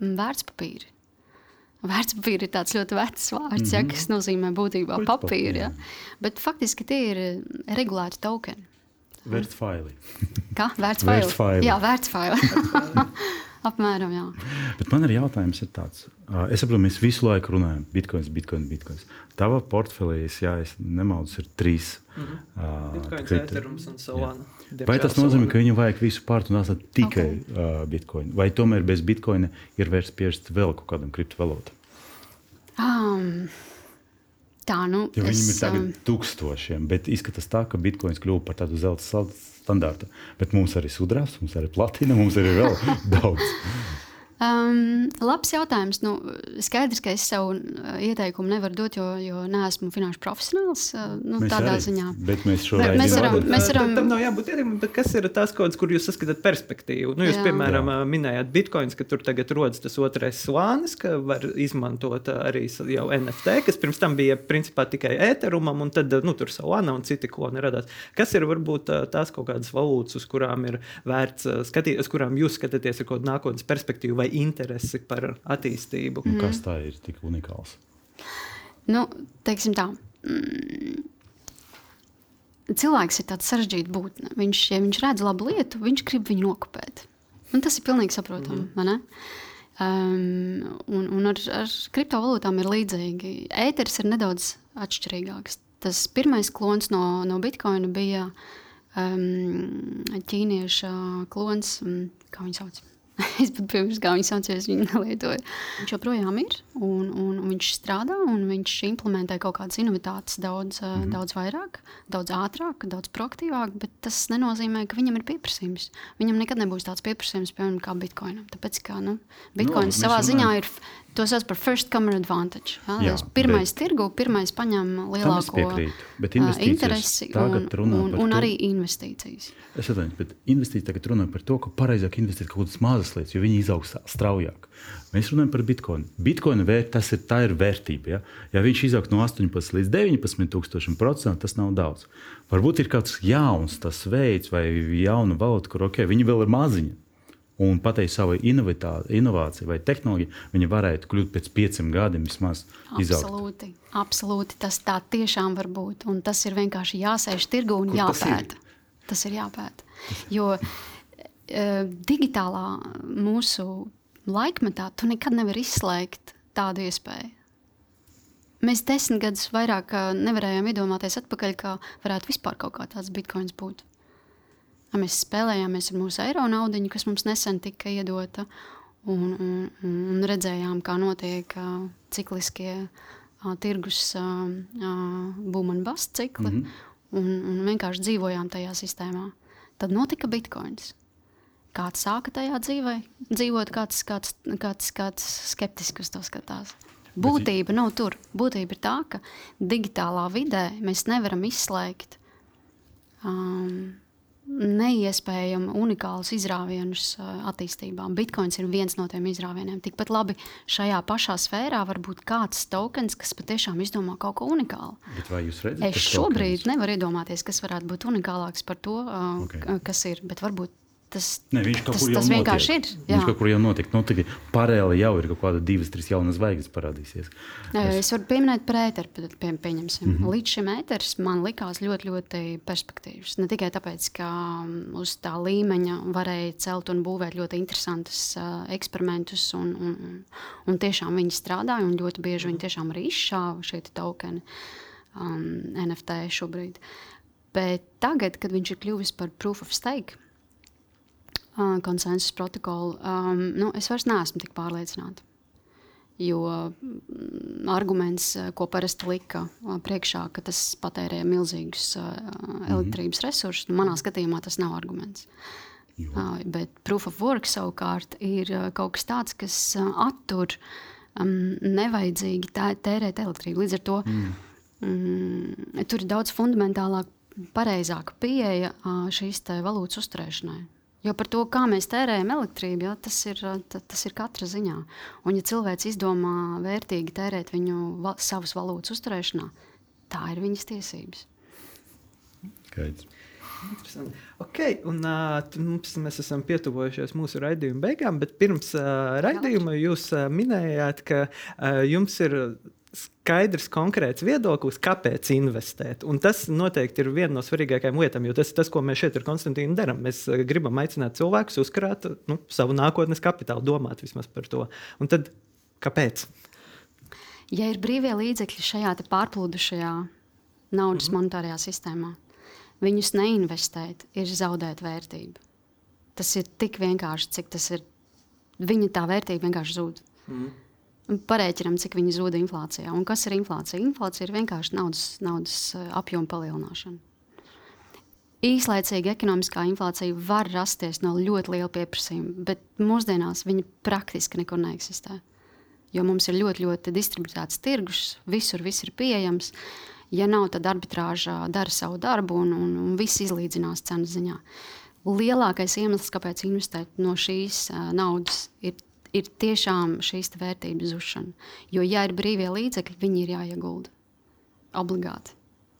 vērtspapīri. Vērtspapīri ir tāds ļoti vecs vārds, mm -hmm. ja, mhm. kas nozīmē būtībā papīru. Ja. Bet faktiski tie ir regulēti tokeni. Vērts faili. Kā? Vērts Vērts faili. faili. Jā, vērts faili. Apmēram, jā. Bet man ir jautājums, ir tāds, es saprotu, mēs visu laiku runājam, bitkoins, bitkoins, bitkoins. Tava portfelī, ja es nemaldos, ir trīs. Mhm. ā, Bitcoins, kripto- Ethereums un Solana. Vai tas nozīmē, ka viņam vajag visu pārtunāt tikai Ok. okay. uh, bitkoinu? Vai tomēr bez bitkoina ir vērts piešķirt vēl kaut kādam kriptovalūtam? Um, tā, nu, Jo viņam ir tagad um, tūkstošiem, bet izskatās tā, ka bitkoins kļuva par tādu zelta standārtu. Bet mums arī sudrabs, mums arī platina, mums arī vēl daudz. Um, labs jautājums. Nu, skaidrs, ka es savu uh, ieteikumu nevaru dot, jo, jo neesmu finanšu profesionāls. Uh, nu, Mēs tādā arī, ziņā. Bet mēs šo mēs varam- mēs varam- Tam nav jābūt ietekmei, bet kas ir tās kādas, kur jūs saskatāt perspektīvu? Nu, jūs, Jā. piemēram, Jā. minējāt bitkoins, ka tur tagad rodas tas otrais slānis, ka var izmantot arī jau NFT, kas pirms tam bija principā tikai ēterumam, un tad nu, tur Solana un citi kloni radās. Kas ir varbūt tās kaut kādas valūtas, uz kurām ir vērts skatīties, uz kurām jūs skatāties ar kaut kādu nākotnes perspektīvu vai interesi par attīstību? Nu, kas tā ir tik unikāls? Nu, teiksim tā. Mm, cilvēks ir tāds sarežģīts būtne. Viņš, ja viņš redz labu lietu, viņš grib viņu nokopēt. Un tas ir pilnīgi saprotami. Mm. Um, un un ar, ar kriptovalūtām ir līdzīgi. Ēteris ir nedaudz atšķirīgāks. Tas pirmais klons no, no Bitcoina bija um, ķīnieša klons, um, kā viņi sauc. es pat pirms kā viņi sauc, jo es viņu nelietoju. Viņš joprojām ir, un, un, un viņš strādā, un viņš implementē kaut kādas inovatīvas daudz, mm -hmm. daudz vairāk, daudz ātrāk, daudz proaktīvāk, bet tas nenozīmē, ka viņam ir pieprasījums. Viņam nekad nebūs tāds pieprasījums, piemēram, kā bitkoinam. Tāpēc, ka nu, bitkoins mēs savā runājam- ziņā ir. To sauc par first comer advantage. Ja? Jā, Jā, pirmais bet- tirgu, pirmais paņem lielāko piekrītu. Bet investīcijas interesi un, un, un arī investīcijas. Es atvainojos, bet investīcija tagad runā par to, ka pareizāk investēt kaut kādas mazas lietas, jo viņi izaugs straujāk. Mēs runājam par bitkoinu. Bitkoina vērt, tas ir, tā ir vērtība. Ja, ja viņš izaug no 18 līdz 19 tūkstošiem procentu, tas nav daudz. Varbūt ir kāds jauns tas veids vai jauna valūta, kur okay, viņi vēl ir maziņi. Un pateikt savu inovitā- inovāciju vai tehnoloģiju, viņi varētu kļūt pēc pieciem gadiem vismaz izaugt. Absolūti, absolūti. Tas tā tiešām var būt. Un tas ir vienkārši jāsēž tirgu un Kur tas ir? jāpēta. Tas ir jāpēta. Jo e, digitālā mūsu laikmetā tu nekad nevari izslēgt tādu iespēju. Mēs desmit gadus vairāk ā, nevarējām iedomāties atpakaļ, ka varētu vispār kaut kā tāds bitkoins būt. Mēs spēlējāmies ar mūsu eiro naudu, kas mums nesen tika iedota, un, un, un redzējām, kā notiek ā, cikliskie ā, tirgus būmu un bust cikli, mm -hmm. un, un vienkārši dzīvojām tajā sistēmā. Tad notika bitkoins. Kāds sāka tajā dzīvē, dzīvot, kāds, kāds, kāds, kāds skeptiski uz to skatās. Būtība nav tur. Būtība ir tā, ka digitālā vidē mēs nevaram izslēgt um, neiespējami unikālus izrāvienus uh, attīstībā. Bitcoins ir viens no tiem izrāvieniem. Tikpat labi šajā pašā sfērā var būt kāds tokens, kas patiešām izdomā kaut ko unikālu. Bet vai jūs redzat, Es šobrīd tokens? nevaru iedomāties, kas varētu būt unikālāks par to, uh, Ok. okay. kas ir. Bet varbūt tas, Ne, viņš tas, tas vienkārši notiek. ir. Viņš jā. kaut kur jau notiek. Nu, paralēli jau ir kaut kāda divas, trīs jaunas zvaigznes parādīsies. Es, es varu pieminēt par ēteru, pie, pie, pieņemsim. Mm. -hmm. Līdz šim ēteris man likās ļoti, ļoti perspektīvs. Ne tikai tāpēc, ka mm, uz tā līmeņa varēja celt un būvēt ļoti interesantus uh, eksperimentus, un, un, un, un tiešām viņi strādāja, un ļoti bieži viņi tiešām arī izšāva šie tokeni um, NFT šobrīd. Bet tagad, kad viņš ir kļuvis par proof of stake, uh, konsensus protokolu, um, nu, es vairs neesmu tik pārliecināta. Jo mm, arguments, ko parasti lika priekšā, ka tas patērē milzīgus uh, elektrības resursus, nu, manā skatījumā tas nav arguments. Jo. Uh, bet proof of work savukārt ir uh, kaut kas tāds, kas uh, attur um, nevajadzīgi tē, tērēt elektrību. Līdz ar to mm. Mm, tur ir daudz fundamentālāk, pareizāka pieeja šīs valūtas uzturēšanai. Jo par to, kā mēs tērējam elektrību, ja, tas, ir, ta- tas ir katra ziņā. Un, ja cilvēks izdomā vērtīgi tērēt viņu va savas valūtas uzturēšanā, tā ir viņas tiesības. Skaidrs. Interesanti. Okay, un, uh, mums, mēs esam pietuvojušies mūsu raidījuma beigām, bet pirms uh, raidījuma jūs uh, minējāt, ka uh, jums ir skaidrs, konkrēts viedoklis, kāpēc investēt. Un tas noteikti ir viena no svarīgākajām lietām, jo tas ir tas, ko mēs šeit ar Konstantīnu darām. Mēs eh, gribam aicināt cilvēkus uzkrāt nu, savu nākotnes kapitālu, domāt vismaz par to. Un tad kāpēc? Ja ir brīvie līdzekļi šajā pārplūdušajā naudas mm -hmm. monetārajā sistēmā, viņus neinvestēt, ir zaudēt vērtību. Tas ir tik vienkārši, cik tas ir. Viņa tā vērtība vienkārši zūd. Mm parēķinām, cik viņi zūd inflācijā. Un kas ir inflācija? Inflācija ir vienkārši naudas, naudas eh, apjoma palielināšana. Īslaicīga ekonomiskā inflācija var rasties no ļoti liela pieprasījuma, bet mūsdienās viņa praktiski nekur neeksistē. Jo mums ir ļoti, ļoti distribuēts tirgus, visur viss ir pieejams. Ja nav, tad arbitrāža dara savu darbu un, un, un viss izlīdzinās cenu ziņā. Lielākais iemesls, kāpēc investēt no šīs uh, naudas, ir ir tiešām šīs vērtības zušana. Jo, ja ir brīvie līdzekļi, viņi ir jāiegulda. Obligāti.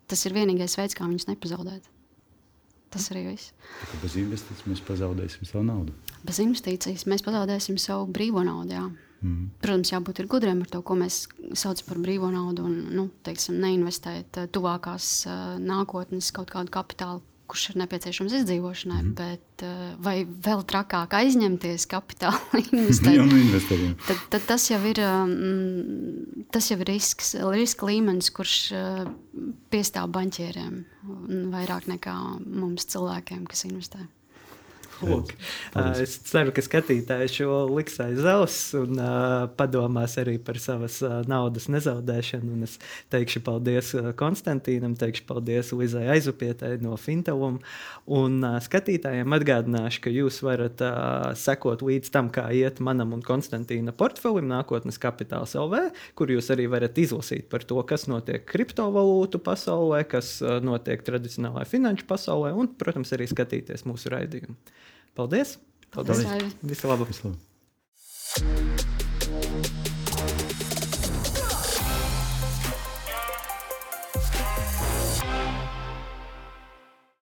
Tas ir vienīgais veids, kā viņus nepazaudēt. Tas arī viss. Bez investīcijas mēs pazaudēsim savu naudu. Bez investīcijas mēs pazaudēsim savu brīvo naudu. Jā. Mm. Protams, jābūt gudriem ar to, ko mēs saucam par brīvo naudu, un nu, teiksim, neinvestēt uh, tuvākās uh, nākotnes kaut kādu kapitālu, kurš ir nepieciešams izdzīvošanai, mm. bet uh, vai vēl trakāk aizņemties kapitālu investēt, tad, tad tas jau ir, um, tas jau ir risks, riska līmenis, kurš uh, piestāv banķieriem vairāk nekā mums cilvēkiem, kas investē. Lūk, uh, es ceru, ka skatītāji šo liks aiz auss un uh, padomās arī par savas uh, naudas nezaudēšanu. Un es teikšu paldies Konstantīnam, teikšu paldies Lizai Aizupietai no Fintelum. Un uh, skatītājiem atgādināšu, ka jūs varat sekot līdz tam, kā iet manam un Konstantīna portfelim nākotnes kapitāls LV, kur jūs arī varat izlasīt par to, kas notiek kriptovalūtu pasaulē, kas notiek tradicionālajā finanšu pasaulē un, protams, arī skatīties mūsu raidījumu. Paldies! Paldies! Paldies. Visu labu! Visu labu.